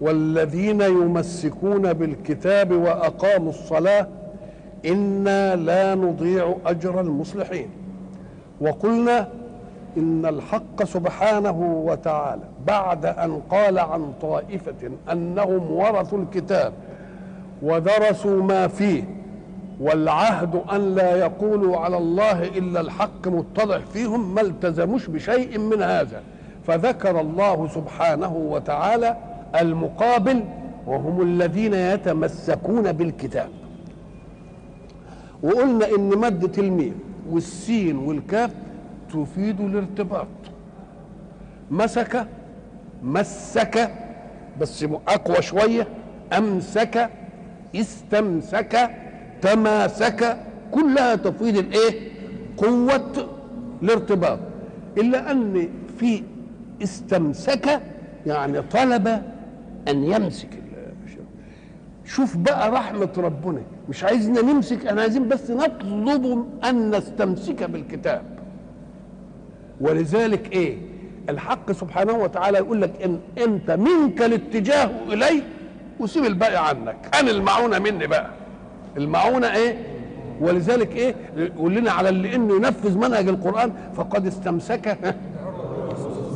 والذين يمسكون بالكتاب وأقاموا الصلاة إنا لا نضيع أجر المصلحين. وقلنا إن الحق سبحانه وتعالى بعد أن قال عن طائفة أنهم ورثوا الكتاب ودرسوا ما فيه والعهد أن لا يقولوا على الله إلا الحق متضح فيهم ما التزموش بشيء من هذا. فذكر الله سبحانه وتعالى المقابل وهم الذين يتمسكون بالكتاب. وقلنا إن مادة الميم والسين والكاف تفيد الارتباط. مسك مسك بس أقوى شوية أمسك استمسك تماسك كلها تفيد الإيه؟ قوة الارتباط. إلا أن في استمسك يعني طلب أن يمسك شوف بقى رحمة ربنا. مش عايزنا نمسك أنا عايزين بس نطلب أن نستمسك بالكتاب. ولذلك إيه؟ الحق سبحانه وتعالى يقول لك إن أنت منك الاتجاه الي وسيب الباقي عنك. أنا المعونة مني بقى. المعونة إيه؟ ولذلك إيه؟ يقول لنا على اللي إنه ينفذ منهج القرآن فقد استمسك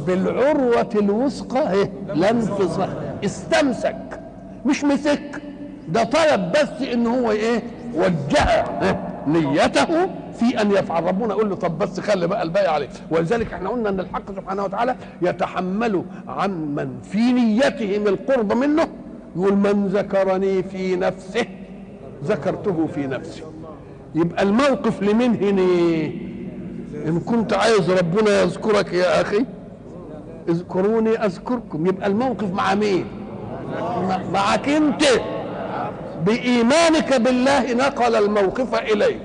بالعروة الوثقى لا انفصام استمسك مش مسك. ده طلب بس إن هو إيه وجه نيته في أن يفعل. ربنا يقول له طب بس خلي بقى الباقي عليه. ولذلك إحنا قلنا إن الحق سبحانه وتعالى يتحمل عن من في نيتهم القرب منه يقول من ذكرني في نفسه ذكرته في نفسي. يبقى الموقف لمن هنا؟ إن كنت عايز ربنا يذكرك يا أخي اذكروني أذكركم. يبقى الموقف مع مين؟ معك انت. بإيمانك بالله نقل الموقف إليك.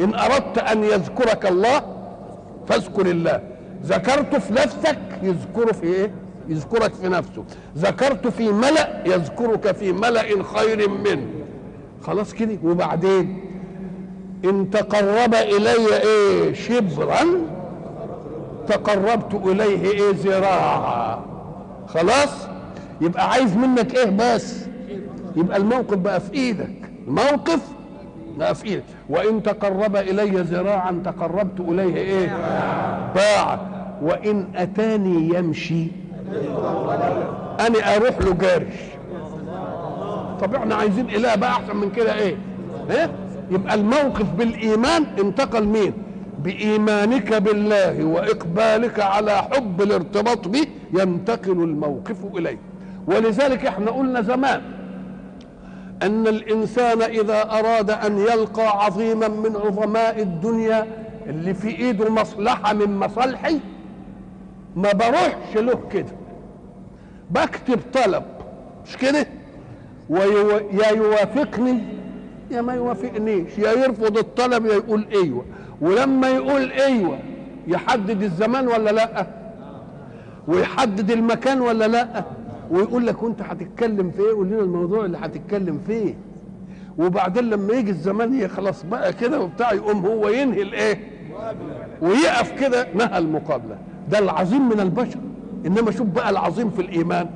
إن أردت أن يذكرك الله فاذكر الله. ذكرت في نفسك يذكر في إيه؟ يذكرك في نفسه. ذكرت في ملأ يذكرك في ملأ خير منه. خلاص كده. وبعدين؟ إن تقرب إلي إيه؟ شبرا تقربت إليه إيه؟ ذراعا. خلاص؟ يبقى عايز منك إيه بس؟ يبقى الموقف بقى في إيدك. الموقف بقى في إيدك. وإن تقرب إلي ذراعا تقربت إليه إيه؟ باعا. وإن أتاني يمشي أنا أروح له جاري طب إحنا عايزين إله بقى أحسن من كده إيه؟ إيه؟ يبقى الموقف بالإيمان انتقل مين؟ بإيمانك بالله وإقبالك على حب الارتباط به ينتقل الموقف إليه ولذلك إحنا قلنا زمان أن الإنسان إذا أراد أن يلقى عظيما من عظماء الدنيا اللي في إيده مصلحة من مصالحي ما بروحش له كده. بكتب طلب مش كده؟ ويو... يا يوافقني يا ما يوافقنيش. يا يرفض الطلب يا يقول أيوه. ولما يقول أيوه يحدد الزمان ولا لأ؟ ويحدد المكان ولا لأ؟ ويقول لك وانت هتتكلم في إيه؟ قول لنا الموضوع اللي هتتكلم فيه. وبعدين لما يجي الزمان يخلص بقى كده وبتاع يقوم هو ينهي الايه؟ ويقف كده نهى المقابلة. ده العظيم من البشر. إنما شوف بقى العظيم في الإيمان.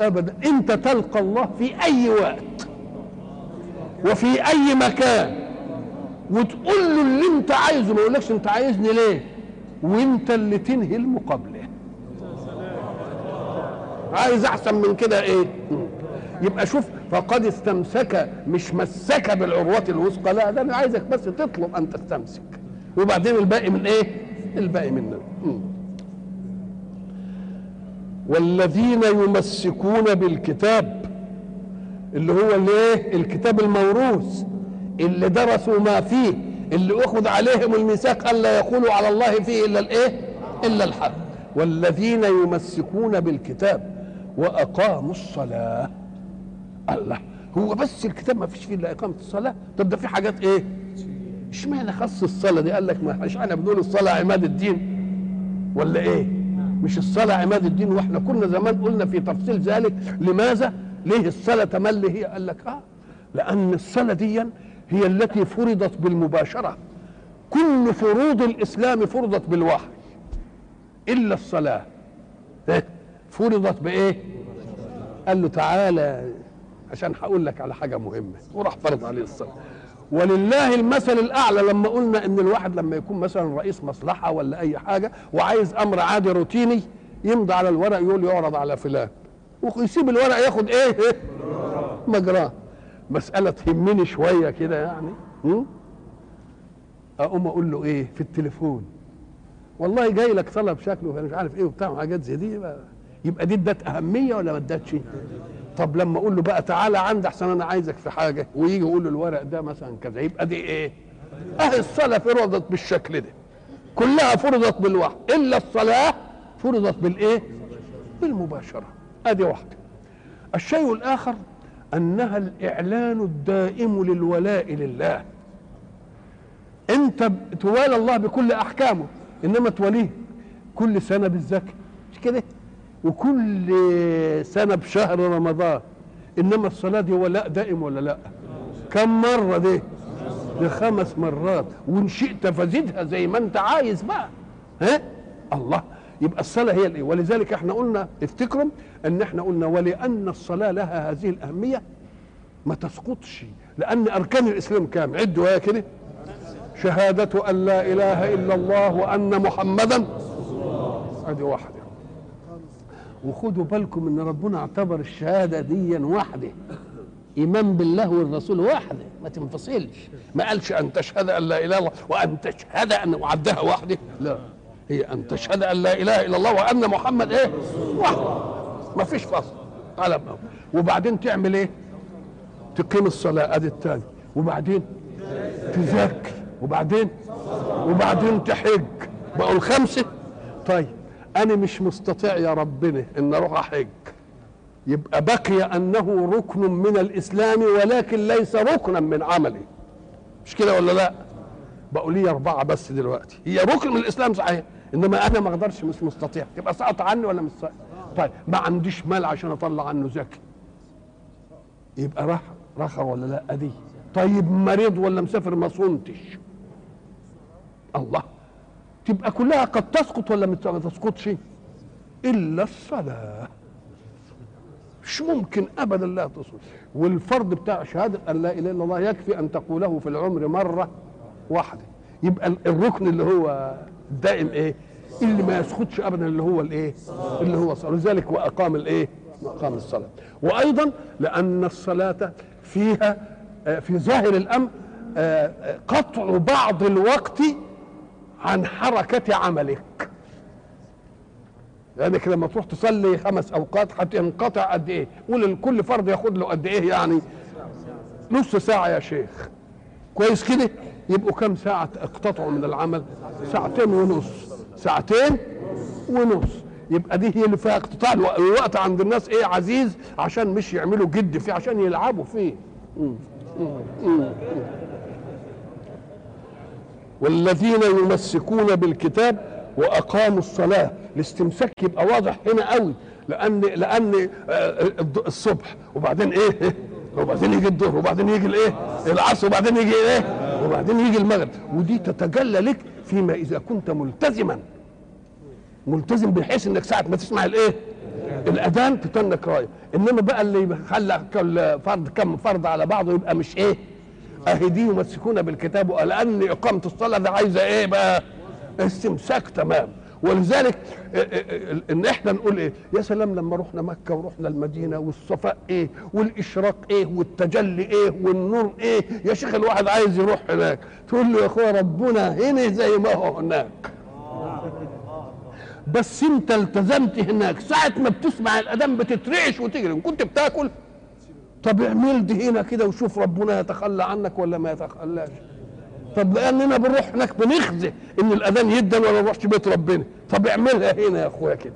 ابدا. إنت تلقى الله في أي وقت وفي أي مكان. وتقول له اللي أنت عايزه. ما يقولكش أنت عايزني ليه؟ وأنت اللي تنهي المقابلة. عايز احسن من كده إيه؟ يبقى شوف فقد استمسك مش مسك بالعروة الوثقى لا ده أنا عايزك بس تطلب ان تستمسك. وبعدين الباقي من إيه؟ الباقي مننا والذين يمسكون بالكتاب اللي هو الايه؟ الكتاب الموروث اللي درسوا ما فيه اللي اخذ عليهم الميثاق الا يقولوا على الله فيه إلا الايه؟ إلا الحق. والذين يمسكون بالكتاب وأقاموا الصلاة. الله هو بس الكتاب ما فيش فيه إلا إقامة الصلاة؟ طب ده في حاجات إيه؟ إشمعنى خص الصلاة دي؟ قال لك ما اشمعنى بنقول الصلاة عماد الدين ولا إيه؟ مش الصلاة عماد الدين وإحنا كنا زمان قلنا في تفصيل ذلك. لماذا؟ ليه الصلاة تملي هي قال لك آه لأن الصلاة دي هي التي فرضت بالمباشرة. كل فروض الإسلام فرضت بالوحي. إلا الصلاة. إيه؟ فرضت بإيه؟ قال له تعالى عشان هقول لك على حاجة مهمة. وراح فرض عليه الصلاة. ولله المثل الأعلى لما قلنا إن الواحد لما يكون مثلا رئيس مصلحة ولا أي حاجة وعايز أمر عادي روتيني يمضي على الورق يقول يعرض على فلان. ويسيب الورق ياخد إيه, إيه؟ مجراه. مسألة تهمني شوية كده يعني? أقوم أقول له إيه؟ في التليفون. والله جاي لك طلب شكله مش عارف إيه وبتاع وحاجات زي دي يبقى, يبقى دي ادت اهمية ولا ما ادتش؟ طب لما أقول له بقى تعالى عندي احسن أنا عايزك في حاجة ويجي يقول له الورق ده مثلا كذا يبقى دي إيه؟ اهي الصلاة فرضت بالشكل ده. كلها فرضت بالوحي إلا الصلاة فرضت بالإيه؟ بالمباشرة. أدي واحدة. الشيء الآخر أنها الإعلان الدائم للولاء لله. أنت توالى الله بكل أحكامه إنما توليه كل سنة بالزكاه مش كده؟ وكل سنة بشهر رمضان إنما الصلاة دي ولاء دائم ولا لا. كم مرة دي؟ دي خمس مرات. وإن شئت فزدها زي ما أنت عايز بقى. ها؟ الله. يبقى الصلاة هي الإيه؟ ولذلك إحنا قلنا افتكروا إن إحنا قلنا ولأن الصلاة لها هذه الأهمية ما تسقطش. لأن أركان الإسلام كام؟ عدوا يا كده. شهادة أن لا إله إلا الله وأن محمدا ادي واحدة. وخدوا بالكم إن ربنا اعتبر الشهادة دي واحدة. إيمان بالله والرسول واحدة ما تنفصلش. ما قالش أن تشهد أن لا إله إلا الله وأن تشهد أن وعدها واحدة. لا هي أن تشهد أن لا إله إلا الله وأن محمد إيه؟ واحدة ما فيش فصل. ما وبعدين تعمل إيه؟ تقيم الصلاة أدي الثاني. وبعدين تزكي وبعدين؟ وبعدين تحج. بقوا الخمسة طيب أنا مش مستطيع يا ربنا إن أروح أحج. يبقى بقي أنه ركن من الإسلام ولكن ليس ركنا من عملي. مش كده ولا لا؟ بقوا لي أربعة بس دلوقتي. هي ركن من الإسلام صحيح إنما أنا ما أقدرش مش مستطيع. تبقى سقط عني ولا مش سقط؟ طيب ما عنديش مال عشان أطلع عنه زكي. يبقى راح رخى ولا لا؟ أدي. طيب مريض ولا مسافر؟ ما صنتش. الله. تبقى كلها قد تسقط ولا ما تسقطش؟ إلا الصلاة. مش ممكن ابدا لا تسقط والفرض بتاع شهادة أن لا إله إلا الله يكفي أن تقوله في العمر مرة واحدة. يبقى الركن اللي هو دائم إيه؟ اللي ما يسقطش ابدا اللي هو الإيه؟ اللي هو الصلاه لذلك وأقام الإيه؟ واقام الصلاة. وأيضا لأن الصلاة فيها في ظاهر الأمر قطع بعض الوقت عن حركة عملك لأنك لما تروح تصلي خمس أوقات هتنقطع قد إيه؟ قول كل فرد ياخد له قد إيه يعني؟ نص ساعة يا شيخ كويس كده؟ يبقوا كم ساعة اقتطعوا من العمل؟ ساعتين ونص ساعتين ونص يبقى دي هي اللي فيها اقتطاع الوقت عند الناس إيه عزيز عشان مش يعملوا جد فيه عشان يلعبوا فيه مم. مم. مم. والذين يمسكون بالكتاب وأقاموا الصلاة الاستمساك يبقى واضح هنا قوي لأن لأن الصبح وبعدين إيه وبعدين يجي الظهر وبعدين يجي الإيه العصر وبعدين يجي إيه وبعدين يجي المغرب. ودي تتجلى لك فيما إذا كنت ملتزما. ملتزم بحيث إنك ساعة ما تسمع الإيه الأذان تتنك رايه إنما بقى اللي خلى كل فرض كم فرض على بعضه يبقى مش إيه اهي دي يمسكون بالكتاب لأن اقامه الصلاة. ده عايزة إيه بقى؟ استمساك تمام. ولذلك إن إحنا نقول إيه؟ يا سلام لما رحنا مكة ورحنا المدينة والصفاء إيه؟ والإشراق إيه؟ والتجلي إيه؟ والنور إيه؟ يا شيخ الواحد عايز يروح هناك. تقول له يا أخويا ربنا هنا زي ما هو هناك. بس أنت التزمت هناك. ساعة ما بتسمع الأذان بتترعش وتجري. كنت بتاكل طب اعمل دي هنا كده وشوف ربنا يتخلى عنك ولا ما يتخلاش. طب لأننا بنروح هناك بنخزي إن الأذان يدن ولا نروحش بيت ربنا. طب اعملها هنا يا أخويا كده.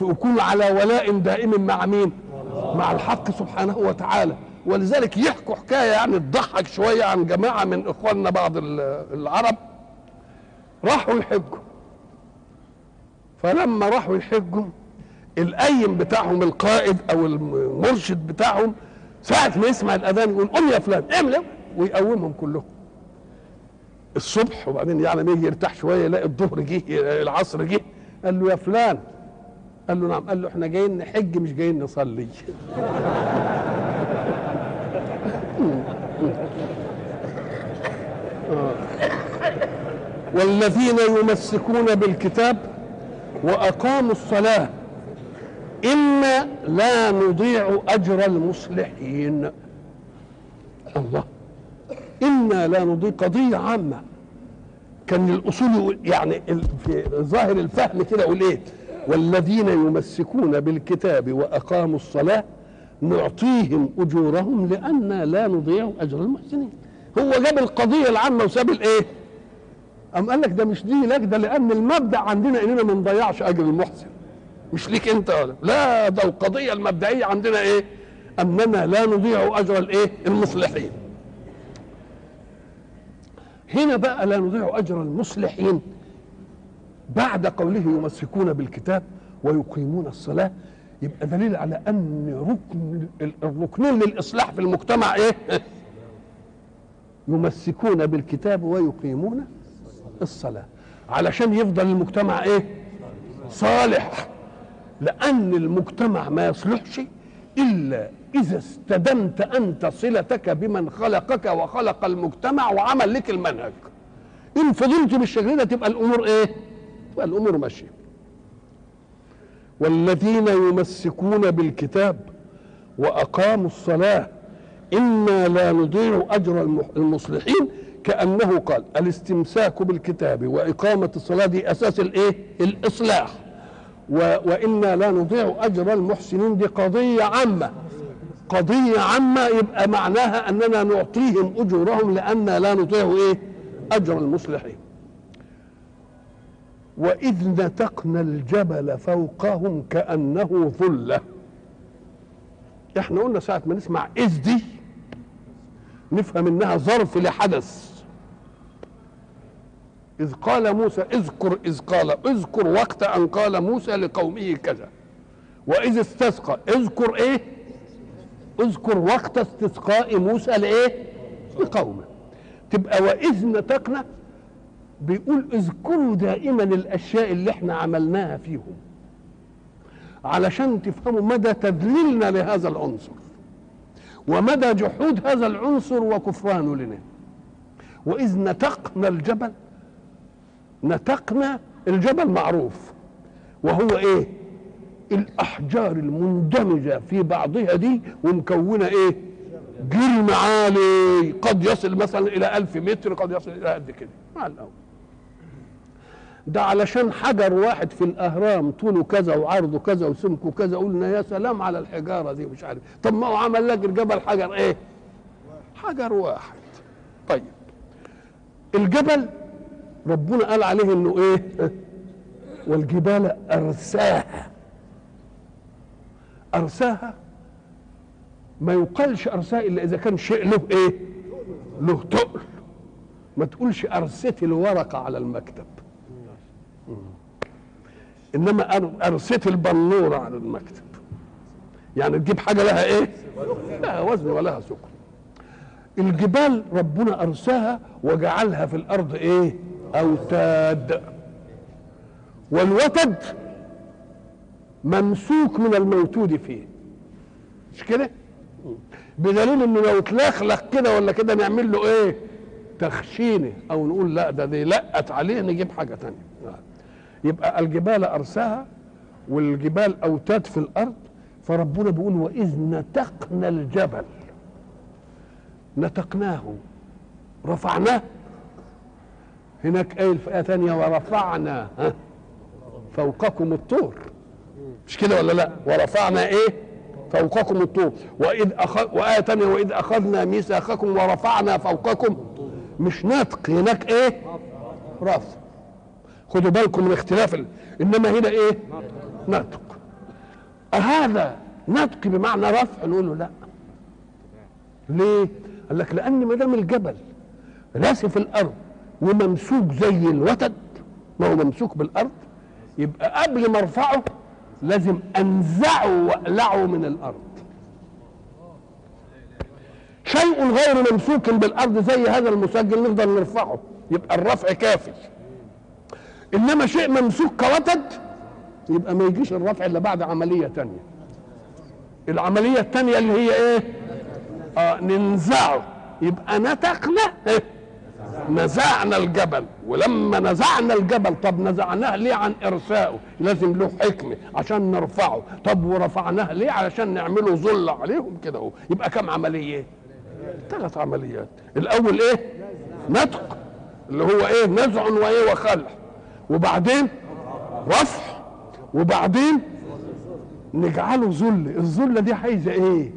وكون على ولاء دائم مع مين؟ مع الحق سبحانه وتعالى. ولذلك يحكوا حكاية يعني تضحك شوية عن جماعة من إخواننا بعض ال- العرب. راحوا يحجوا. فلما راحوا يحجوا القيم بتاعهم القائد أو المرشد بتاعهم ساعة ما يسمع الأذان يقول قوم يا فلان اعمل اعمل ويقومهم كلهم. الصبح وبعدين ما يجي يرتاح شوية يلاقي الظهر جه العصر جه قال له يا فلان. قال له نعم. قال له إحنا جايين نحج مش جايين نصلي. والذين يمسكون بالكتاب وأقاموا الصلاة أنا لا نضيع اجر المصلحين. الله. أنا لا نضيع قضية عامة. كان الأصول يقول- يعني في ظاهر الفهم كده يقول إيه والذين يمسكون بالكتاب وأقاموا الصلاة نعطيهم أجورهم لأن لا نضيع أجر المحسنين. هو جاب القضية العامة وساب الإيه؟ أم قال لك ده مش دي لك ده لأن المبدأ عندنا إننا ما نضيعش أجر المحسن. مش ليك أنت ولا لا ده القضية المبدئية عندنا إيه؟ أننا لا نضيع أجر الإيه؟ المصلحين هنا بقى لا نضيع أجر المصلحين بعد قوله يمسكون بالكتاب ويقيمون الصلاة يبقى دليل على أن ركن الركنين للإصلاح في المجتمع إيه؟ يمسكون بالكتاب ويقيمون الصلاة علشان يفضل المجتمع إيه صالح لأن المجتمع ما يصلحش إلا إذا استدمت أنت صلتك بمن خلقك وخلق المجتمع وعمل لك المنهج إن فضلت بالشكل ده تبقى الأمور إيه؟ تبقى الأمور ماشية والذين يمسكون بالكتاب وأقاموا الصلاة إنا لا نضيع أجر المصلحين كأنه قال الاستمساك بالكتاب وإقامة الصلاة دي أساس الإيه؟ الإصلاح. وإنا لا نضيع أجر المحسنين دي قضية عامة. قضية عامة يبقى معناها أننا نعطيهم أجورهم لأن لا نضيع إيه؟ أجر المصلحين. وإذ نتقنا الجبل فوقهم كأنه ظلة. إحنا قلنا ساعة ما نسمع إذ دي نفهم إنها ظرف لحدث. إذ قال موسى اذكر إذ قال اذكر وقت أن قال موسى لقومه كذا. وإذ استسقى اذكر إيه؟ اذكر وقت استسقاء موسى لإيه؟ لقومه. تبقى واذ نتقنا بيقول اذكروا دائما الأشياء اللي إحنا عملناها فيهم. علشان تفهموا مدى تذليلنا لهذا العنصر. ومدى جحود هذا العنصر وكفرانه لنا. وإذ نتقنا الجبل نتقنا الجبل معروف. وهو إيه؟ الأحجار المندمجة في بعضها دي ومكونة إيه؟ جرم عالي قد يصل مثلا إلى ألف متر قد يصل إلى قد كده. مع الأول. ده علشان حجر واحد في الأهرام طوله كذا وعرضه كذا وسمكه كذا قلنا يا سلام على الحجارة دي مش عارف. طب ما هو عمل لك الجبل حجر إيه؟ حجر واحد. طيب. الجبل ربنا قال عليه إنه إيه؟ والجبال أرساها. أرساها؟ ما يقالش أرساها إلا إذا كان شيء له إيه؟ له تقل ما تقولش ارست الورقة على المكتب. إنما ارست البنورة على المكتب. يعني تجيب حاجة لها إيه؟ لها وزن ولها ثقل الجبال ربنا أرساها وجعلها في الأرض إيه؟ اوتاد والوتد ممسوك من الموتود فيه. مش كده؟ بدليل إنه لو اتلخلخ كده ولا كده نعمل له إيه؟ تخشينة. أو نقول لا ده دي لقت عليه نجيب حاجة تانية. يبقى الجبال أرساها والجبال أوتاد في الأرض فربنا بيقول وإذ نتقنا الجبل. نتقناه رفعناه. هناك آية في آية ثانية ورفعنا ها؟ فوقكم الطور. مش كده ولا لا؟ ورفعنا إيه؟ فوقكم الطور. وإذ أخذ وآية ثانية وإذ أخذنا ميثاقكم ورفعنا فوقكم. مش نطق هناك إيه؟ رفع. خدوا بالكم من اختلاف ال... إنما هنا إيه؟ نطق. هذا نطق بمعنى رفع نقول له لا. ليه؟ قال لك لأن ما دام الجبل راسي في الأرض وممسوك زي الوتد ما هو ممسوك بالأرض يبقى قبل ما أرفعه لازم أنزعه وأقلعه من الأرض. شيء غير ممسوك بالأرض زي هذا المسجل نفضل نرفعه يبقى الرفع كافي. إنما شيء ممسوك كوتد يبقى ما يجيش الرفع إلا بعد عملية تانية. العملية التانية اللي هي إيه؟ آه ننزعه يبقى نتقنا إيه؟ نزعنا الجبل ولما نزعنا الجبل طب نزعناه ليه عن ارسائه لازم له حكمة عشان نرفعه. طب ورفعناه ليه علشان نعمله ظل عليهم كده أهو؟ يبقى كم عملية؟ ثلاث عمليات. الأول إيه؟ نطق اللي هو إيه؟ نزع وإيه؟ وخلع. وبعدين رفع. وبعدين نجعله ذل الذله دي عايزة إيه؟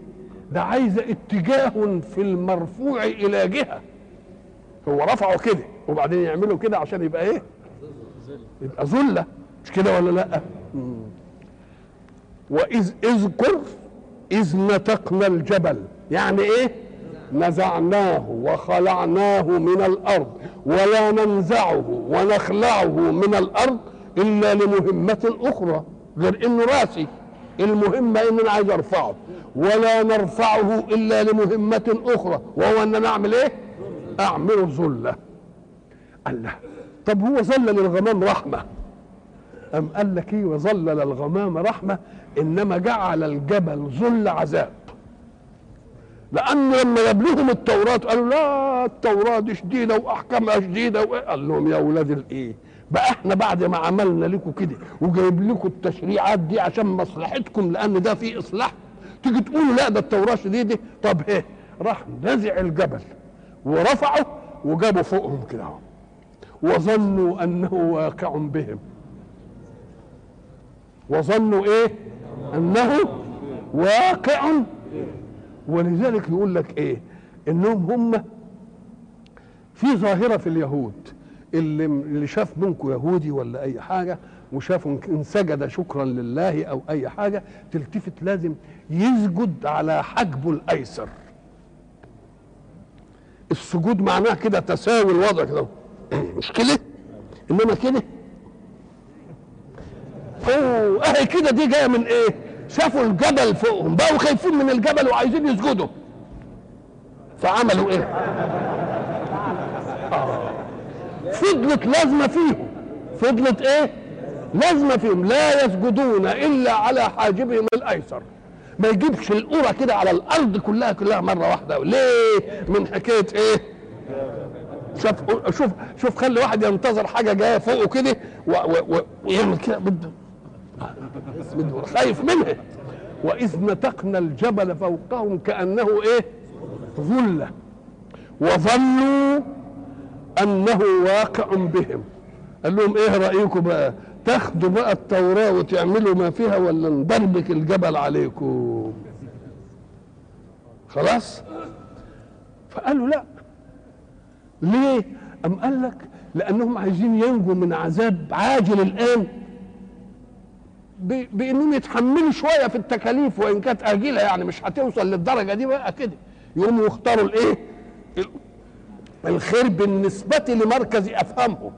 ده عايزة اتجاه في المرفوع إلى جهة. هو رفعه كده وبعدين يعمله كده عشان يبقى إيه؟ يبقى ذلة. مش كده ولا لأ. وإذ اذكر إذ نتقنا الجبل. يعني إيه؟ نزعناه وخلعناه من الأرض ولا ننزعه ونخلعه من الأرض إلا لمهمة أخرى. غير إنه راسي. المهمة إن أنا عايز أرفعه. ولا نرفعه إلا لمهمة أخرى. وهو إن أنا أعمل إيه؟ أعمل ذله الله طب هو ظلل الغمام رحمة؟ أم قال لك إيه؟ وظلل الغمام رحمة إنما جعل الجبل ذل عذاب. لأن لما جاب لهم التوراة قالوا لا التوراة دي شديدة وأحكامها شديدة قال لهم يا أولاد الإيه؟ بقى إحنا بعد ما عملنا لكم كده وجايب لكم التشريعات دي عشان مصلحتكم لأن ده في إصلاح. تيجي تقولوا لا ده التوراة شديدة. طب إيه؟ راح نزع الجبل. ورفعه وجابوا فوقهم كده وظنوا أنه واقع بهم. وظنوا إيه؟ أنه واقع. ولذلك يقول لك إيه؟ إنهم هم في ظاهرة في اليهود. اللي اللي شاف منكم يهودي ولا أي حاجة وشافوا إن سجد شكرا لله أو أي حاجة تلتفت لازم يسجد على حجبه الأيسر. السجود معناه كده تساوي الوضع كده. مش كده؟ إنما كده؟ أوه أهي كده دي جاية من إيه؟ شافوا الجبل فوقهم بقوا خايفين من الجبل وعايزين يسجدوا. فعملوا إيه؟ آه. فضلت لازمة فيهم. فضلت إيه؟ لازمة فيهم. لا يسجدون إلا على حاجبهم الأيسر. ما يجيبش القرى كده على الأرض كلها كلها مرة واحدة. ليه؟ من حكاية إيه؟ شوف شوف شوف خلي واحد ينتظر حاجة جاية فوقه كده ويعمل كده بده. بده خايف منها. وإذ نتقنا الجبل فوقهم كأنه إيه؟ ظلة. وظنوا أنه واقع بهم. قال لهم إيه رأيكم بقى؟ تاخدوا بقى التوراة وتعملوا ما فيها ولا ندربك الجبل عليكم؟ خلاص؟ فقالوا لا. ليه؟ أم قال لك لأنهم عايزين ينجوا من عذاب عاجل الآن. بإنهم يتحملوا شوية في التكاليف وإن كانت اجيله يعني مش هتوصل للدرجة دي بقى كده. يقوموا يختاروا الإيه؟ الخير بالنسبة لمركز أفهامهم.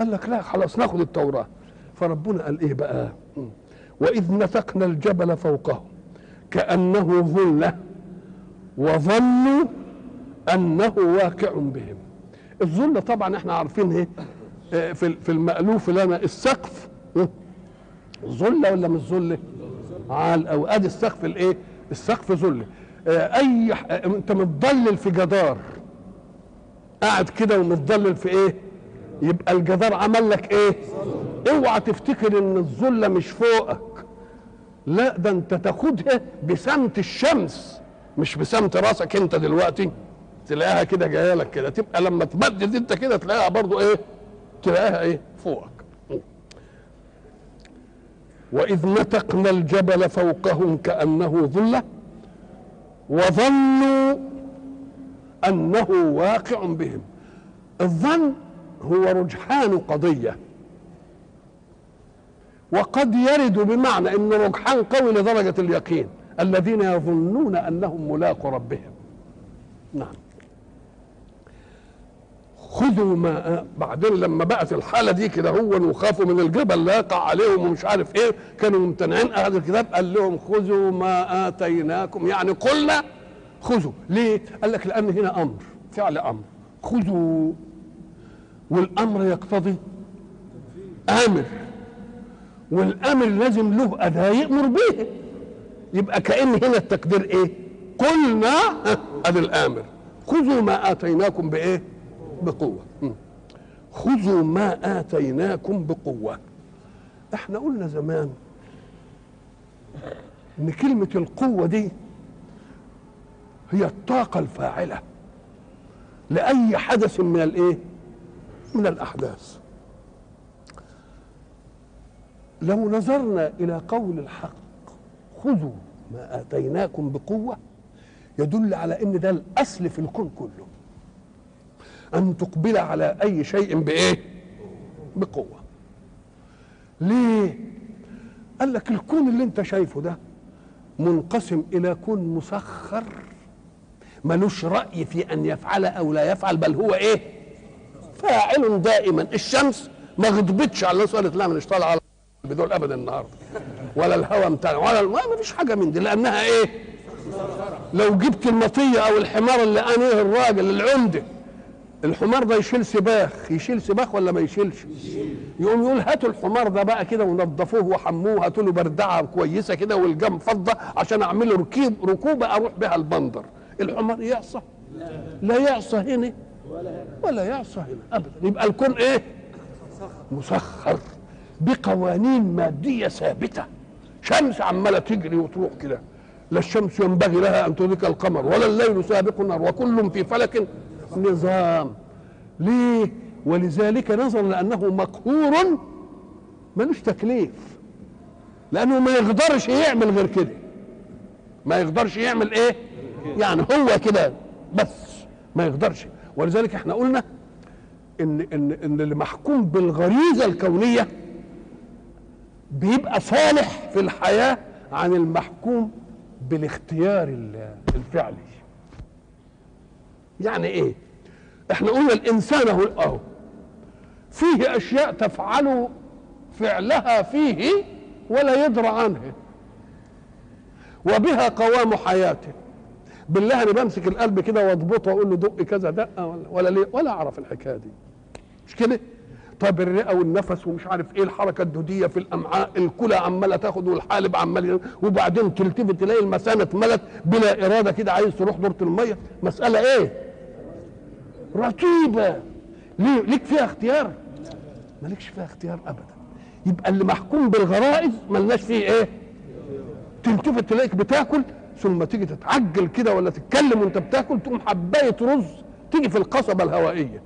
قال لك لا خلاص ناخد التوراة. فربنا قال إيه بقى؟ وإذ نثقنا الجبل فوقهم كأنه ظلة وظنوا أنه واقع بهم. الظل طبعا إحنا عارفين إيه؟ في في المألوف لنا السقف. ظلة ولا مش ظلة؟ عال أو أدي السقف الايه السقف ظلة. أي أنت متضلل في جدار. قاعد كده ومتضلل في إيه؟ يبقى الجدار عمل لك إيه؟ اوعى تفتكر إن الظله مش فوقك. لا ده أنت تاخدها بسمت الشمس مش بسمت راسك أنت دلوقتي. تلاقيها كده جاية لك كده. تبقى لما تمدد أنت كده تلاقيها برضو إيه؟ تلاقيها إيه؟ فوقك. وإذ نتقنا الجبل فوقهم كأنه ظلة وظنوا أنه واقع بهم. الظن هو رجحان قضية. وقد يرد بمعنى إن رجحان قوي لدرجة اليقين. الذين يظنون أنهم ملاقوا ربهم. نعم. خذوا ما بعدين لما بقت الحالة دي كده هو وخافوا من الجبل لا يقع عليهم ومش عارف إيه. كانوا ممتنعين أهل الكتاب قال لهم خذوا ما آتيناكم. يعني قلنا خذوا. ليه؟ قال لك لأن هنا أمر فعل أمر. خذوا. والأمر يقتضي أمر والأمر لازم له أداة يأمر به يبقى كأن هنا التقدير إيه؟ قلنا ادي الأمر خذوا ما آتيناكم بإيه؟ بقوة. خذوا ما آتيناكم بقوة إحنا قلنا زمان إن كلمة القوة دي هي الطاقة الفاعلة لأي حدث من الإيه من الأحداث. لو نظرنا إلى قول الحق خذوا ما آتيناكم بقوة يدل على إن ده الأصل في الكون كله. أن تقبل على أي شيء بإيه؟ بقوة. ليه؟ قال لك الكون اللي أنت شايفه ده منقسم إلى كون مسخر ملوش رأي في أن يفعل أو لا يفعل بل هو إيه؟ فاعل دائما الشمس ما غضبتش على الناس قالت لا مش طالعه على بدول ابدا النهارده. ولا الهواء بتاع ولا ما فيش حاجة من دي لأنها إيه؟ لو جبت المطية أو الحمار اللي انيه الراجل العمدة الحمار ده يشيل سباخ يشيل سباخ ولا ما يشيلش؟ يقوم يقول هاتوا الحمار ده بقى كده ونضفوه وحموه هاتوا له بردعة كويسة كده والجم فضة عشان اعمل له ركيب ركوبة أروح بها البندر. الحمار يعصى. لا يعصى هنا. ولا يعصى ابدا. يبقى الكون إيه؟ مسخر بقوانين مادية ثابتة. شمس عمالة تجري وتروح كده. لا الشمس ينبغي لها أن تدرك القمر ولا الليل سابق النهار وكل في فلك نظام. ليه؟ ولذلك نظرا لأنه مقهور ملوش تكليف. لأنه ما يقدرش يعمل غير كده. ما يقدرش يعمل إيه؟ يعني هو كده بس. ما يقدرش. ولذلك إحنا قلنا إن إن إن اللي محكوم بالغريزة الكونية بيبقى صالح في الحياة عن المحكوم بالاختيار الفعلي. يعني إيه؟ إحنا قلنا الإنسان اهو أهو فيه أشياء تفعل فعلها فيه ولا يدرى عنها وبها قوام حياته. بالله أنا بمسك القلب كده واضبطه وأقول له دق كذا دقه ولا ولا ليه؟ ولا أعرف الحكاية دي. مش كده؟ طب الرئة والنفس ومش عارف إيه الحركة الدودية في الأمعاء الكلى عمالة تاخد والحالب عمال وبعدين تلتفت تلاقي المثانه اتملت بلا إرادة كده عايز تروح دورة المية. مسألة إيه؟ رتيبه ليه؟ ليك فيها اختيار؟ مالكش فيها اختيار ابدا. يبقى اللي محكوم بالغرائز ملناش فيه إيه؟ تلتفت تلاقيك بتاكل ثم تيجي تتعجل كده ولا تتكلم وانت بتاكل تقوم حباية رز تيجي في القصبة الهوائية.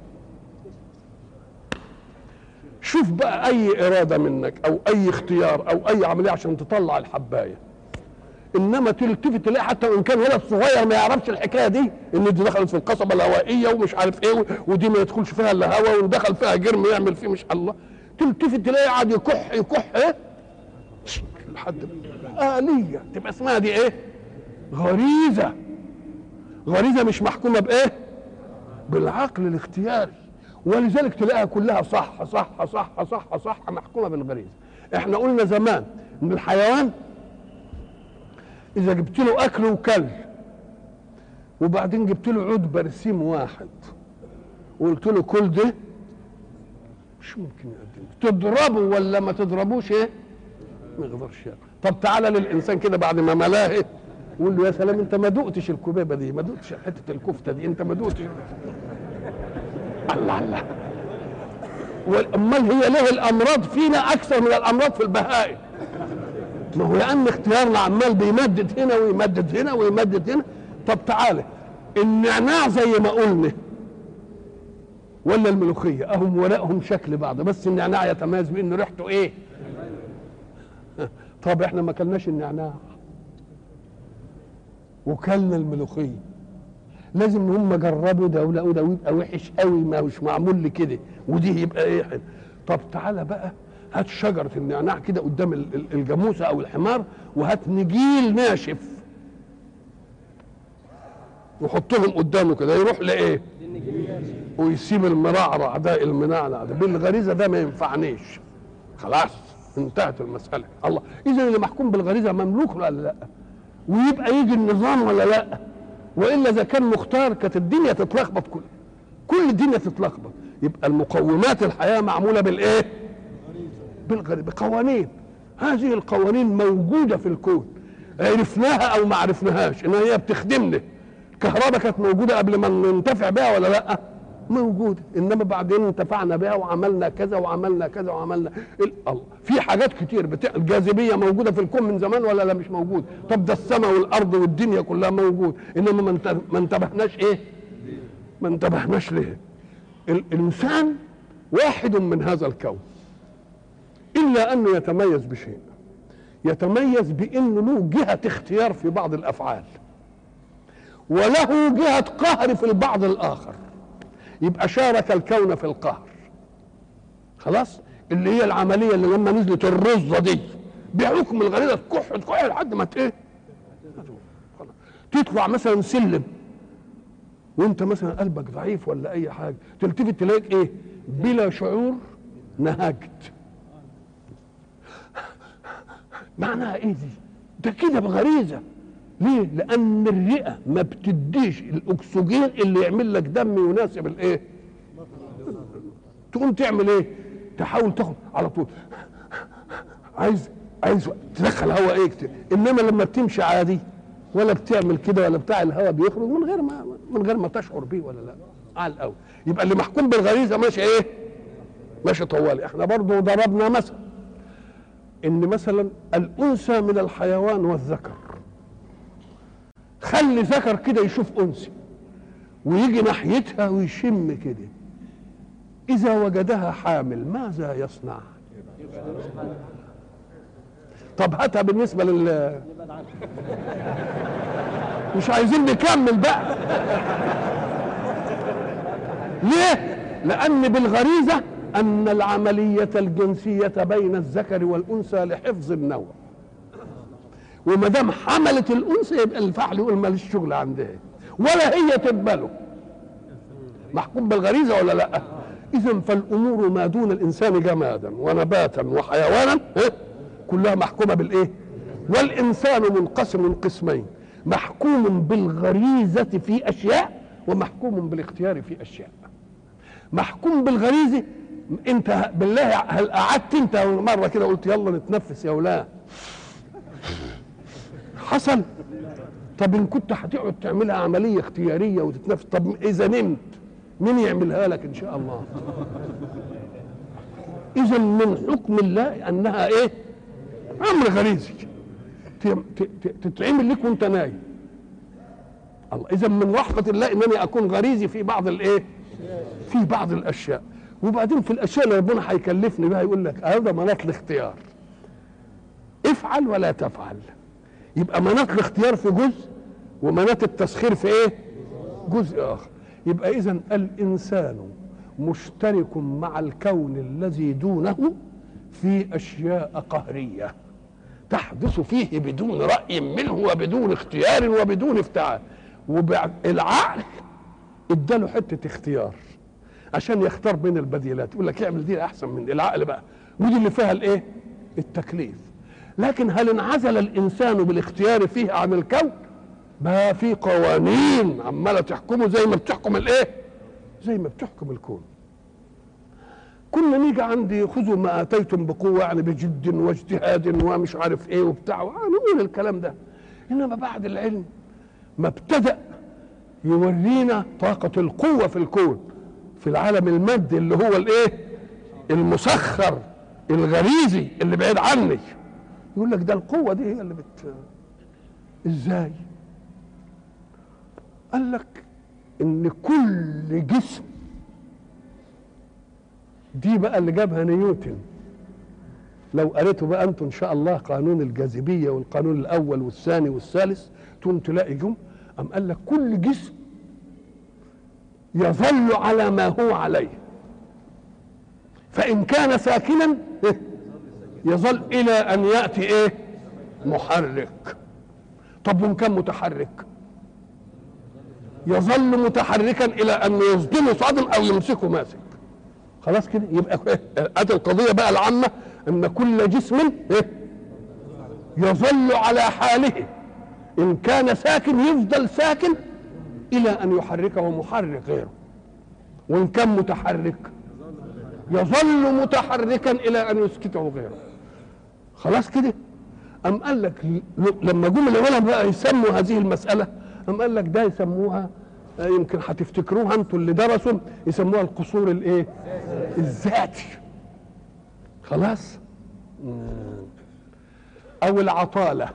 شوف بقى أي إرادة منك أو أي اختيار أو أي عملية عشان تطلع الحباية. إنما تلتفت تلاقي حتى وإن كان ولد صغير ما يعرفش الحكاية دي إن دي دخلت في القصبة الهوائية ومش عارف إيه ودي ما يدخلش فيها إلا هواء ودخل فيها جرم يعمل فيه مش الله. تلتفت تلاقي قاعد يكح يكح إيه؟ لحد آلية تبقى اسمها دي إيه؟ غريزة. غريزة مش محكومة بإيه؟ بالعقل الاختياري. ولذلك تلاقيها كلها صح صح صح صح صح محكومة بالغريزة. إحنا قلنا زمان إن الحيوان إذا جبت له أكل وكل وبعدين جبت له عود برسيم واحد وقلت له كل ده مش ممكن يقدم. تضربه ولا ما تضربوش إيه؟ ما يقدرش طب تعالى للإنسان كده بعد ما ملاه وقول له يا سلام انت ما دقتش الكبيبه دي ما دقتش حتة الكفتة دي انت ما دقتش. الله الله. امال هي ليه الأمراض فينا أكثر من الأمراض في البهائم. ما هو لأن اختيارنا عمال بيمدد هنا ويمدد هنا ويمدد هنا. طب تعالى النعناع زي ما قلنا. ولا الملوخية أهم ورقهم شكل بعض بس النعناع يتميز بإنه ريحته إيه؟ طب إحنا ما كلناش النعناع. وكلنا الملوخية. لازم هم جربوا ده ولقوا ده ويبقى وحش قوي ما هوش معمول لي كده ودي يبقى إيه؟ حلو طب تعالى بقى هات شجرة النعناع كده قدام ال- ال- الجاموسة أو الحمار وهات نجيل ناشف. وحطهم قدامه كده يروح لإيه؟ ويسيب المرعرع ده المنعنع ده بالغريزة ده ما ينفعنيش. خلاص انتهت المسألة. الله اذا اللي محكوم بالغريزة مملوك ولا لأ؟ ويبقى يجي النظام ولا لا؟ وإلا إذا كان مختار كانت الدنيا تتلخبط كل كل الدنيا تتلخبط. يبقى المقومات الحياة معمولة بالإيه؟ بالغريزه بقوانين. هذه القوانين موجودة في الكون. عرفناها أو ما عرفناهاش إن هي بتخدمنا. الكهرباء كانت موجودة قبل ما ننتفع بها ولا لأ؟ موجوده إنما بعدين انتفعنا بها وعملنا كذا وعملنا كذا وعملنا. ال- الله. في حاجات كتير بتاع الجاذبية موجودة في الكون من زمان ولا لا؟ مش موجود. طب ده السماء والأرض والدنيا كلها موجود. إنما ما انت- ما انتبهناش إيه؟ ما انتبهناش ليه؟ الإنسان واحد من هذا الكون. إلا أنه يتميز بشيء. يتميز بإنه له جهة اختيار في بعض الأفعال. وله جهة قهر في البعض الآخر. يبقى شارك الكون في القهر. خلاص؟ اللي هي العملية اللي لما نزلت الرزه دي بحكم الغريزة تكح تكح لحد ما إيه. تطلع مثلا سلم. وانت مثلا قلبك ضعيف ولا أي حاجة تلتفت تلاقيك إيه؟ بلا شعور نهجت. معناها إيه دي؟ ده كده بغريزة. ليه؟ لأن الرئة ما بتديش الأكسجين اللي يعمل لك دم يناسب الإيه؟ تقوم تعمل إيه؟ تحاول تاخد على طول. عايز عايز تدخل هواء إيه كتير؟ إنما لما بتمشي عادي ولا بتعمل كده ولا بتاع الهواء بيخرج من غير ما من غير ما تشعر بيه ولا لا. على الأول. يبقى اللي محكوم بالغريزة ماشي إيه؟ ماشي طوالي. إحنا برضو ضربنا مثل. إن مثلا الأنثى من الحيوان والذكر. خلي ذكر كده يشوف أنثى ويجي ناحيتها ويشم كده. إذا وجدها حامل ماذا يصنع؟ طب هاتها بالنسبة لل مش عايزين نكمل بقى. ليه؟ لأن بالغريزة أن العملية الجنسية بين الذكر والأنثى لحفظ النوع. وما دام حملت الأنثى يبقى الفحل يقول ماليش شغل عندها ولا هي تقبله. محكوم بالغريزة ولا لأ؟ اذا فالأمور ما دون الإنسان جمادا ونباتا وحيوانا ها؟ كلها محكومة بالإيه؟ والإنسان منقسم قسمين. محكوم بالغريزة في أشياء ومحكوم بالاختيار في أشياء. محكوم بالغريزة انت بالله هل قعدت انت مرة كده قلت يلا نتنفس يا أولاد حصل طب إن كنت هتقعد تعملها عملية اختيارية وتتنفس طب إذا نمت مين يعملها لك إن شاء الله؟ إذا من حكم الله أنها إيه؟ أمر غريزي. تتعمل لك وأنت نايم. الله إذا من رحمة الله إنني أكون غريزي في بعض الإيه؟ في بعض الأشياء. وبعدين في الأشياء اللي ربنا هيكلفني بها يقول لك هذا مناط الاختيار. افعل ولا تفعل. يبقى مناط الاختيار في جزء ومناط التسخير في إيه؟ جزء آخر. يبقى إذا الإنسان مشترك مع الكون الذي دونه في أشياء قهرية تحدث فيه بدون رأي منه وبدون اختيار وبدون افتعال. والعقل اداله حتة اختيار عشان يختار بين البديلات. يقول لك اعمل دي أحسن من العقل بقى. ودي اللي فيها الإيه؟ التكليف. لكن هل انعزل الإنسان بالاختيار فيه عن الكون؟ ما في قوانين عمالة تحكمه زي ما بتحكم الإيه؟ زي ما بتحكم الكون. كنا نيجي عندي خذوا ما آتيتم بقوة يعني بجد واجتهاد ومش عارف إيه وبتاع. نقول الكلام ده. إنما بعد العلم ما ابتدأ يورينا طاقة القوة في الكون في العالم المادي اللي هو الإيه؟ المسخر الغريزي اللي بعيد عني. يقول لك ده القوة دي هي اللي بت إزاي؟ قال لك إن كل جسم دي بقى اللي جابها نيوتن. لو قريتوا بقى أنتم إن شاء الله قانون الجاذبية والقانون الأول والثاني والثالث تقوم تلاقي جم أم قال لك كل جسم يظل على ما هو عليه. فإن كان ساكنا يظل إلى أن يأتي إيه؟ محرك. طب وإن كان متحرك؟ يظل متحركا إلى أن يصدمه صادم أو يمسكه ماسك. خلاص كده يبقى ادي القضية بقى العامة إن كل جسم إيه؟ يظل على حاله. إن كان ساكن يفضل ساكن إلى أن يحركه محرك غيره. وإن كان متحرك يظل متحركا إلى أن يسكته غيره. خلاص كده. أم قال لك لما جم العلماء بقى يسموا هذه المسألة أم قال لك ده يسموها آه، يمكن هتفتكروها أنتوا اللي درسوا يسموها القصور الإيه؟ الذاتي. خلاص؟ مم. أو العطالة.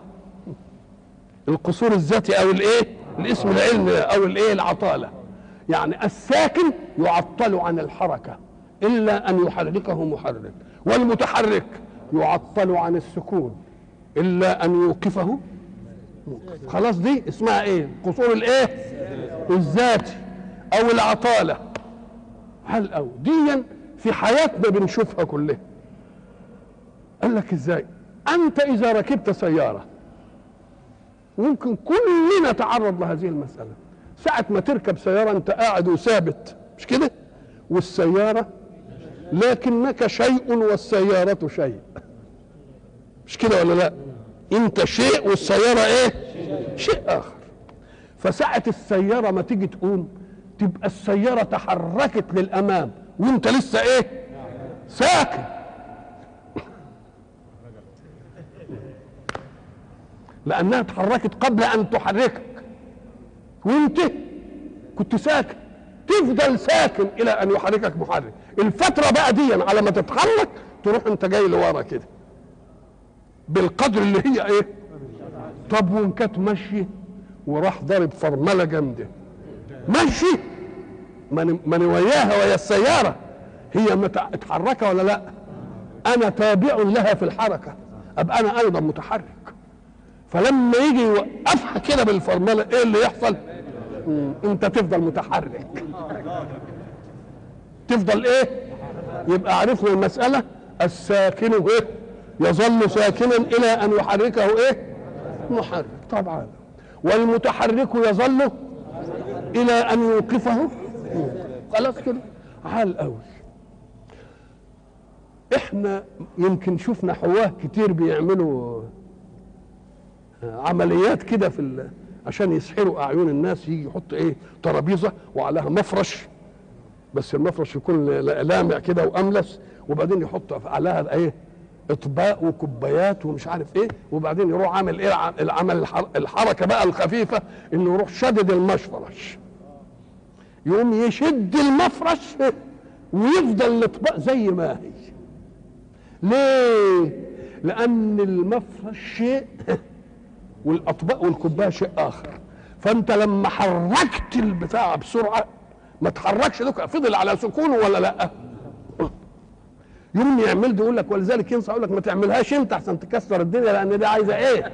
القصور الذاتي أو الإيه؟ الاسم العلمي أو الإيه؟ العطالة. يعني الساكن يعطل عن الحركة إلا أن يحركه محرك. والمتحرك يعطل عن السكون إلا أن يوقفه. موقف. خلاص دي اسمها إيه؟ قصور الإيه؟ الذاتي أو العطالة. هل أو ديا في حياتنا بنشوفها كلها. قال لك إزاي؟ أنت إذا ركبت سيارة ممكن كلنا نتعرض لهذه المسألة. ساعة ما تركب سيارة أنت قاعد وثابت مش كده؟ والسيارة لكنك شيء والسيارة شيء. مش كده ولا لا؟ انت شيء والسيارة إيه؟ شيء آخر. فساعة السيارة ما تيجي تقوم تبقى السيارة تحركت للأمام وانت لسه إيه؟ ساكن لأنها اتحركت قبل أن تحركك. وانت كنت ساكن تفضل ساكن إلى أن يحركك محرك. الفترة بقى دي على ما تتحرك تروح انت جاي لورا كده. بالقدر اللي هي إيه؟ طب وان كانت ماشية وراح ضارب فرملة جامدة. ماشي. ماني وياها ويا السيارة هي متحركه ولا لا؟ أنا تابع لها في الحركة. أبقى أنا أيضا متحرك. فلما يجي يوقفها كده بالفرملة إيه اللي يحصل. أنت تفضل متحرك. تفضل إيه؟ يبقى عرفنا المسألة. الساكن إيه؟ يظل ساكنا إلى أن يحركه إيه؟ محرك. طبعا. والمتحرك يظل إلى أن يوقفه. خلاص كده. عال قوي إحنا يمكن شفنا حواه كتير بيعملوا عمليات كده في. عشان يسحروا أعين الناس يجي يحط إيه؟ ترابيزة وعليها مفرش. بس المفرش يكون لامع كده وأملس وبعدين يحط عليها إيه؟ إطباق وكوبايات ومش عارف إيه وبعدين يروح عامل إيه؟ العمل الحركة بقى الخفيفة إنه يروح شدد المفرش. يقوم يشد المفرش ويفضل الإطباق زي ما هي. ليه؟ لأن المفرش شيء والأطباق والكوباية شيء آخر. فأنت لما حركت البتاع بسرعة ما تحركش دوك فضل على سكونه ولا لا؟ يوم يعمل ده يقول لك ولذلك ينصح يقول لك ما تعملهاش انت عشان تكسر الدنيا لأن دي عايزة إيه؟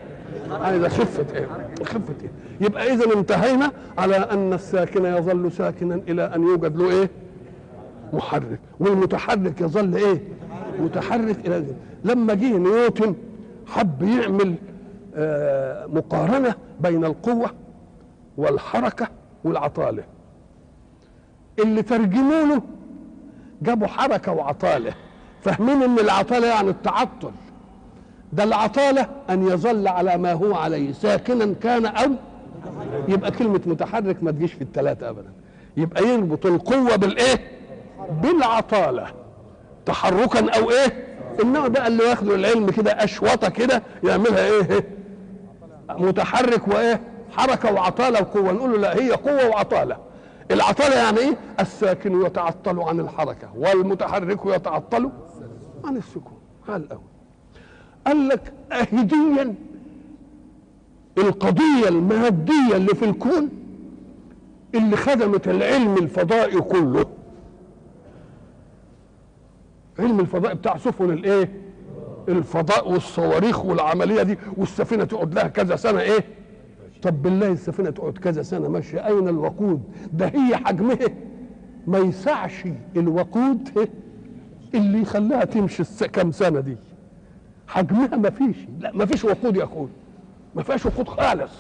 عايزه خفة إيه؟ خفة إيه؟ يبقى اذا انتهينا على أن الساكن يظل ساكنا إلى أن يوجد له إيه؟ محرك. والمتحرك يظل إيه؟ متحرك إلى لما جه نيوتن حب يعمل آه مقارنة بين القوة والحركة والعطالة. اللي ترجموا له جابوا حركة وعطالة. فاهمين إن العطالة يعني التعطل؟ ده العطالة أن يظل على ما هو عليه ساكنا كان أو يبقى كلمة متحرك ما تجيش في الثلاثه ابدا. يبقى يربط القوة بالإيه؟ بالعطالة. تحركا أو إيه؟ انما بقى اللي ياخدوا العلم كده أشوطة كده يعملها إيه؟ متحرك وإيه؟ حركة وعطالة وقوة. نقول له لا هي قوة وعطالة. العطاله يعني إيه؟ الساكن يتعطل عن الحركة والمتحرك يتعطل عن السكون. قال أول قال لك أهديا القضية المادية اللي في الكون اللي خدمت العلم الفضائي كله. علم الفضاء بتاع سفن الإيه؟ الفضاء والصواريخ والعملية دي والسفينة تقعد لها كذا سنة إيه؟ طب بالله السفينة تقعد كذا سنة ماشية أين الوقود؟ ده هي حجمها. ما يسعش الوقود اللي يخليها تمشي كم سنة دي. حجمها ما فيش. لا ما فيش وقود يا أخوي. ما فيهاش وقود خالص.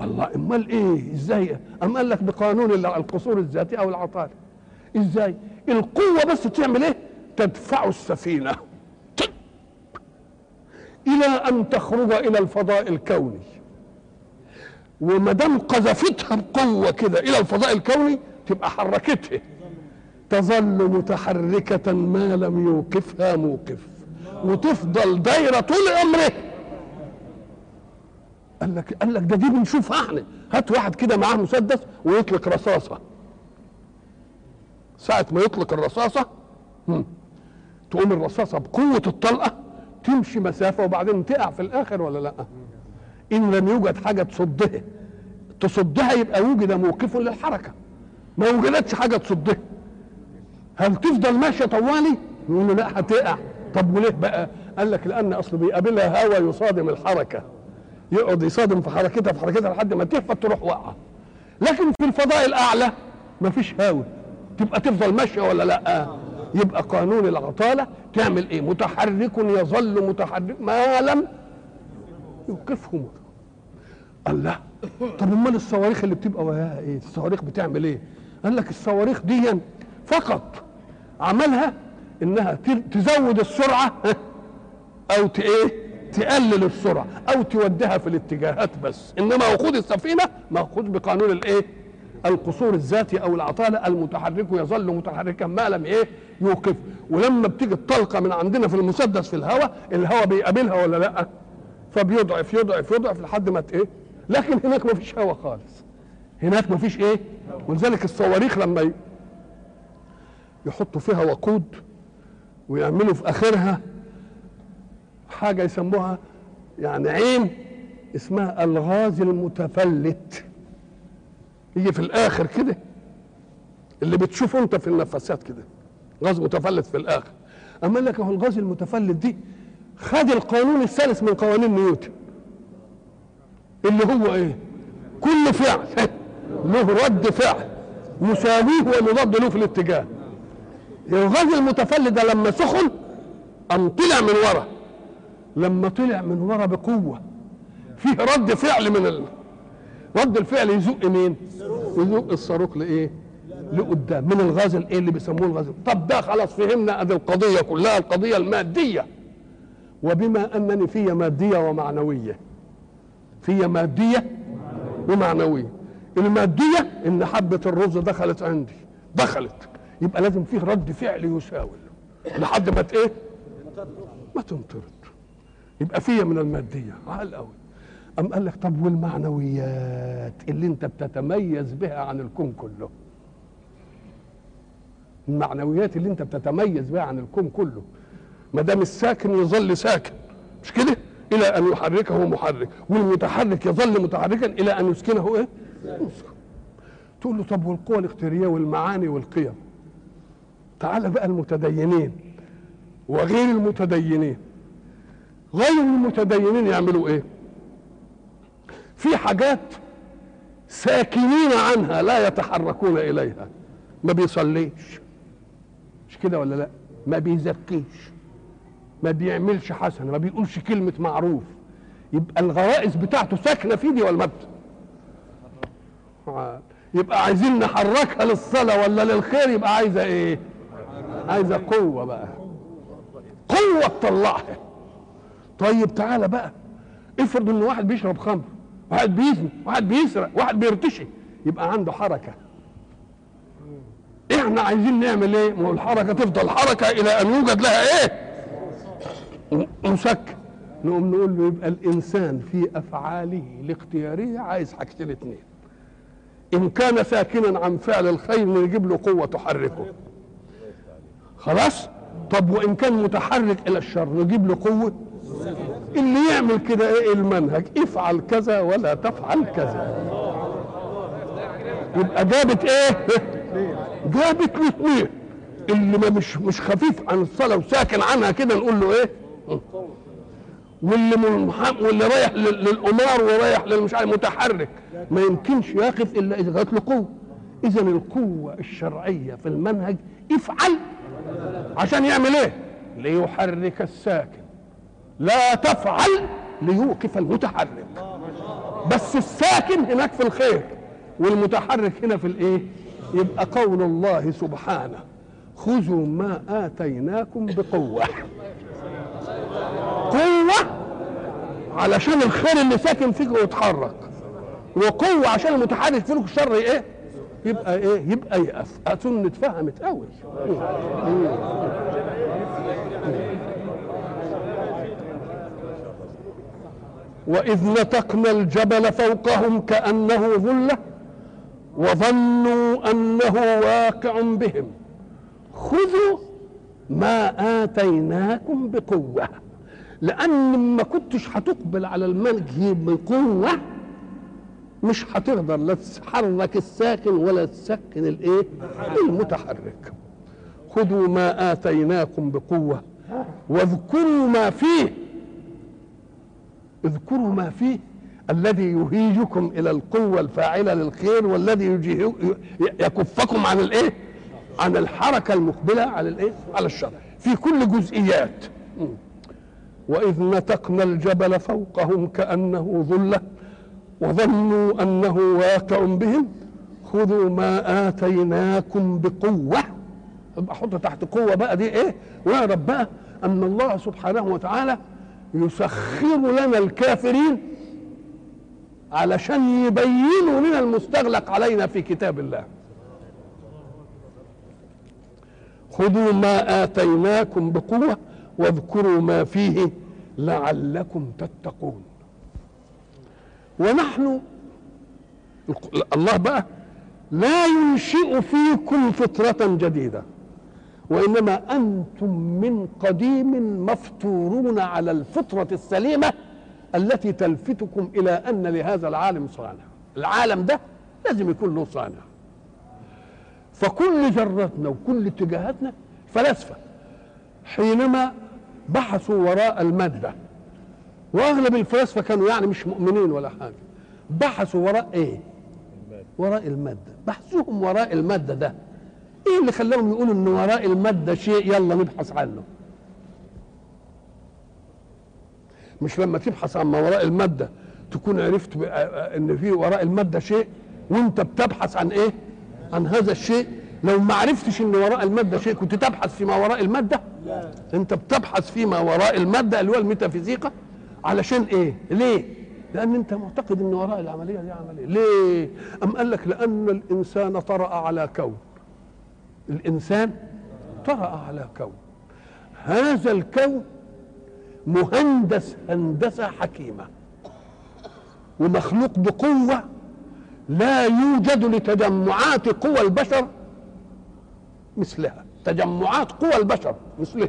الله أمال إيه؟ إزاي؟ أم قال لك بقانون القصور الذاتي أو العطاري إزاي؟ القوة بس تعمل إيه؟ تدفع السفينة. إلى أن تخرج إلى الفضاء الكوني. وما دام قذفتها بقوه كده إلى الفضاء الكوني تبقى حركتها. تظل متحركة ما لم يوقفها موقف. وتفضل دايرة طول عمره قال لك قال لك ده دي بنشوفها إحنا. هات واحد كده معاه مسدس ويطلق رصاصة. ساعة ما يطلق الرصاصة تقوم الرصاصة بقوة الطلقة تمشي مسافة وبعدين تقع في الآخر ولا لأ؟ إن لم يوجد حاجة تصدها تصدها يبقى وجد موقف للحركة ما وجدتش حاجة تصدها هل تفضل ماشية طوالي؟ يقول له لا هتقع طب وليه بقى؟ قال لك لأن اصله بيقابلها هوا يصادم الحركة يقعد يصادم في حركتها في حركتها لحد ما تهفت تروح واقعة لكن في الفضاء الأعلى مفيش هوا تبقى تفضل ماشية ولا لأ؟ يبقى قانون العطالة تعمل إيه؟ متحرك يظل متحرك ما لم يوقفه متحرك. الله. طب أمال الصواريخ اللي بتبقى وياها إيه؟ الصواريخ بتعمل إيه؟ قال لك الصواريخ دي فقط. عملها إنها تزود السرعة أو ت- إيه؟ تقلل السرعة أو توديها في الاتجاهات بس. إنما وقود السفينة مأخوذ بقانون الإيه؟ القصور الذاتي أو العطاله المتحرك يظل متحركا ما لم إيه؟ يوقف. ولما بتيجي الطلقة من عندنا في المسدس في الهواء الهواء بيقابلها ولا لأ؟ فبيضعف يضعف يضعف لحد ما إيه؟ لكن هناك ما فيش هواء خالص. هناك ما فيش إيه؟ ولذلك الصواريخ لما يحطوا فيها وقود ويعملوا في آخرها حاجة يسموها يعني عين اسمها الغاز المتفلت. يجي في الآخر كده. اللي بتشوفه أنت في النفسات كده. غاز متفلت في الآخر. أما لك أهو الغاز المتفلت دي خد القانون الثالث من قوانين نيوتن اللي هو إيه؟ كل فعل له رد فعل مساويه ومضاد له في الاتجاه. الغاز المتفلت ده لما سخن قام طلع من ورا. لما طلع من ورا بقوة فيه رد فعل من ال... رد الفعل يزق مين؟ يزق الصاروخ لإيه؟ لقدام من الغاز الايه اللي بيسموه الغاز طب ده خلاص فهمنا أدي القضية كلها القضية المادية. وبما أنني في مادية ومعنوية. في مادية ومعنوية. المادية إن حبة الرز دخلت عندي. دخلت. يبقى لازم فيه رد فعل يساوي. لحد ما إيه؟ ما تنطرد. يبقى فيها من المادية. عال قوي أم قال لك طب والمعنويات اللي أنت بتتميز بها عن الكون كله؟ المعنويات اللي أنت بتتميز بها عن الكون كله. ما دام الساكن يظل ساكن مش كده؟ إلى أن يحركه محرك والمتحرك يظل متحركا إلى أن يسكنه إيه؟ يسكن. تقول له طب والقوى الاختيارية والمعاني والقيم؟ تعال بقى المتدينين وغير المتدينين. غير المتدينين يعملوا إيه؟ في حاجات ساكنين عنها لا يتحركون إليها. ما بيصليش. مش كده ولا لا؟ ما بيزكيش. ما بيعملش حسنه ما بيقولش كلمة معروف. يبقى الغرائز بتاعته ساكنة في دي ولا. يبقى عايزين نحركها للصلاة ولا للخير؟ يبقى عايزة إيه؟ عايزة قوة بقى. قوة تطلعها. طيب تعالى بقى. افرض ان واحد بيشرب خمر واحد بيزني واحد بيسرق واحد بيرتشي يبقى عنده حركة. إحنا عايزين نعمل إيه؟ ما الحركة تفضل حركة إلى أن يوجد لها إيه؟ مسكن نقوم نقول له يبقى الإنسان في أفعاله الاختيارية عايز حاجتين اتنين. إن كان ساكنا عن فعل الخير نجيب له قوة تحركه. خلاص؟ طب وإن كان متحرك إلى الشر نجيب له قوة؟ اللي يعمل كده إيه المنهج؟ افعل كذا ولا تفعل كذا. يبقى جابت إيه؟ جابت الاثنين اللي ما مش مش خفيف عن الصلاة وساكن عنها كده نقول له إيه؟ واللي منحم واللي رايح لل- للقمار ورايح للمش عارف متحرك ما يمكنش يقف إلا إذا جات له قوة. اذا القوة الشرعية في المنهج افعل. عشان يعمل إيه؟ ليحرك الساكن. لا تفعل ليوقف المتحرك. بس الساكن هناك في الخير والمتحرك هنا في الإيه؟ يبقى قول الله سبحانه خذوا ما آتيناكم بقوة. قوة علشان الخير اللي ساكن فيك يتحرك. وقوة عشان المتحرك فيك الشر إيه؟ يبقى إيه؟ يبقى يقف أظن اتفهمت قوي وإذ نتقنا الجبل فوقهم كأنه ظلة وظنوا أنه واقع بهم. خذوا ما آتيناكم بقوة. لأن ما كنتش هتقبل على المنهي بقوة مش هتقدر لا تحرك الساكن ولا تسكن الإيه؟ المتحرك. خذوا ما آتيناكم بقوة واذكروا ما فيه اذكروا ما فيه الذي يهيجكم إلى القوة الفاعلة للخير والذي يكفكم عن الإيه؟ عن الحركة المقبلة على الإيه؟ على الشر. في كل جزئيات. وإذ نتقنا الجبل فوقهم كأنه ظلة وظنوا أنه واقع بهم. خذوا ما آتيناكم بقوة. يبقى حط تحت قوة بقى دي إيه؟ واعرف بقى أن الله سبحانه وتعالى يسخر لنا الكافرين علشان يبينوا لنا المستغلق علينا في كتاب الله. خذوا ما آتيناكم بقوة. واذكروا ما فيه لعلكم تتقون. ونحن الله بقى لا ينشئ فيكم فطرة جديدة وإنما أنتم من قديم مفطورون على الفطرة السليمة التي تلفتكم إلى أن لهذا العالم صانع. العالم ده لازم يكون له صانع. فكل ذرتنا وكل اتجاهاتنا فلاسفة. حينما بحثوا وراء المادة. وأغلب الفلاسفة كانوا يعني مش مؤمنين ولا حاجة. بحثوا وراء إيه؟ وراء المادة. بحثهم وراء المادة ده. إيه اللي خلاهم يقولوا إن وراء المادة شيء؟ يلا نبحث عنه. مش لما تبحث عن ما وراء المادة تكون عرفت إن في وراء المادة شيء وأنت بتبحث عن إيه؟ عن هذا الشيء. لو ما عرفتش إن وراء المادة شيء كنت تبحث فيما وراء المادة. انت بتبحث فيما وراء المادة اللي هو الميتافيزيقا علشان إيه؟ ليه؟ لأن انت معتقد إن وراء العملية دي عملية. ليه؟ أم قال لك لأن الإنسان طرأ على كون. الإنسان طرأ على كون. هذا الكون مهندس هندسة حكيمة ومخلوق بقوة لا يوجد لتجمعات قوى البشر مثلها. تجمعات قوى البشر مثلها.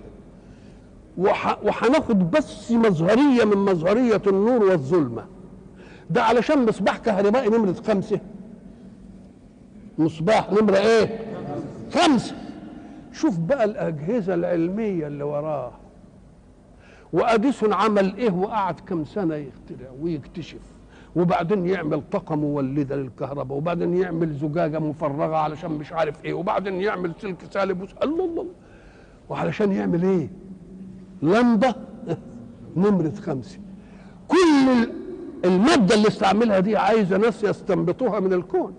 وهناخد بس مظهرية من مظهرية النور والظلمة. ده علشان مصباح كهربائي نمرة خمسة. مصباح نمرة إيه؟ خمسة. شوف بقى الأجهزة العلمية اللي وراه. وأديسون عمل إيه وقعد كم سنة يخترع ويكتشف. وبعدين يعمل طاقة مولدة للكهرباء وبعدين يعمل زجاجة مفرغة علشان مش عارف إيه وبعدين يعمل سلك سالب الله الله وعلشان يعمل إيه؟ لمبة نمرة خمسة. كل المادة اللي استعملها دي عايزة ناس يستنبطوها من الكون.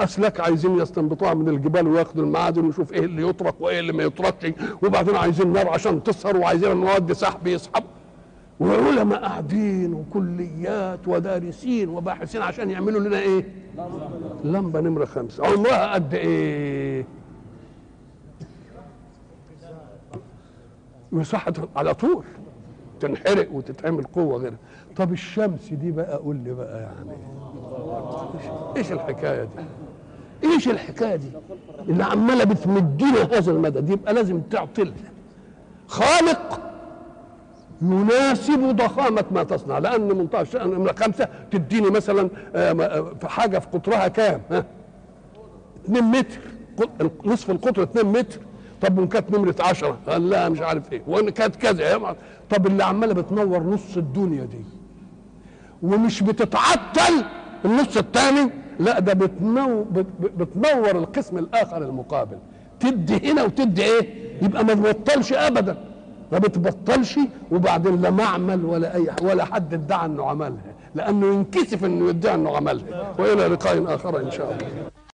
أسلاك عايزين يستنبطوها من الجبال وياخدوا المعادن ويشوف إيه اللي يطرق وإيه اللي ما يطرقش وبعدين عايزين نار عشان تسهر وعايزين مواد سحب يسحب. وعلماء قاعدين وكليات ودارسين وباحثين عشان يعملوا لنا إيه؟ لمبة نمرة خمسة عمرها قد إيه؟ مساحه على طول تنحرق وتتعمل قوة غيرها طب الشمس دي بقى قول لي بقى يعني إيش الحكاية دي؟ إيش الحكاية دي اللي عمالة بتمدنا هذا المدد يبقى لازم تعطل خالق يناسب ضخامة ما تصنع. لأن منطقة نمرة خمسة تديني مثلا في حاجة في قطرها كام؟ ها؟ 2 متر. نصف القطر 2 متر. طب وإن كانت نمرة 10 قال لا مش عارف إيه. وإن كانت كذا طب اللي عمالة بتنور نص الدنيا دي ومش بتتعطل النص الثاني لا ده بتنو بتنور القسم الآخر المقابل. تدي هنا وتدي إيه؟ يبقى ما تبطلش ابدا. ما بتبطلش وبعدين لا معمل ولا أي ولا حد ادعى إنه عملها لأنه ينكسف إنه يدعي إنه عملها. وإلى لقاء آخر إن شاء الله.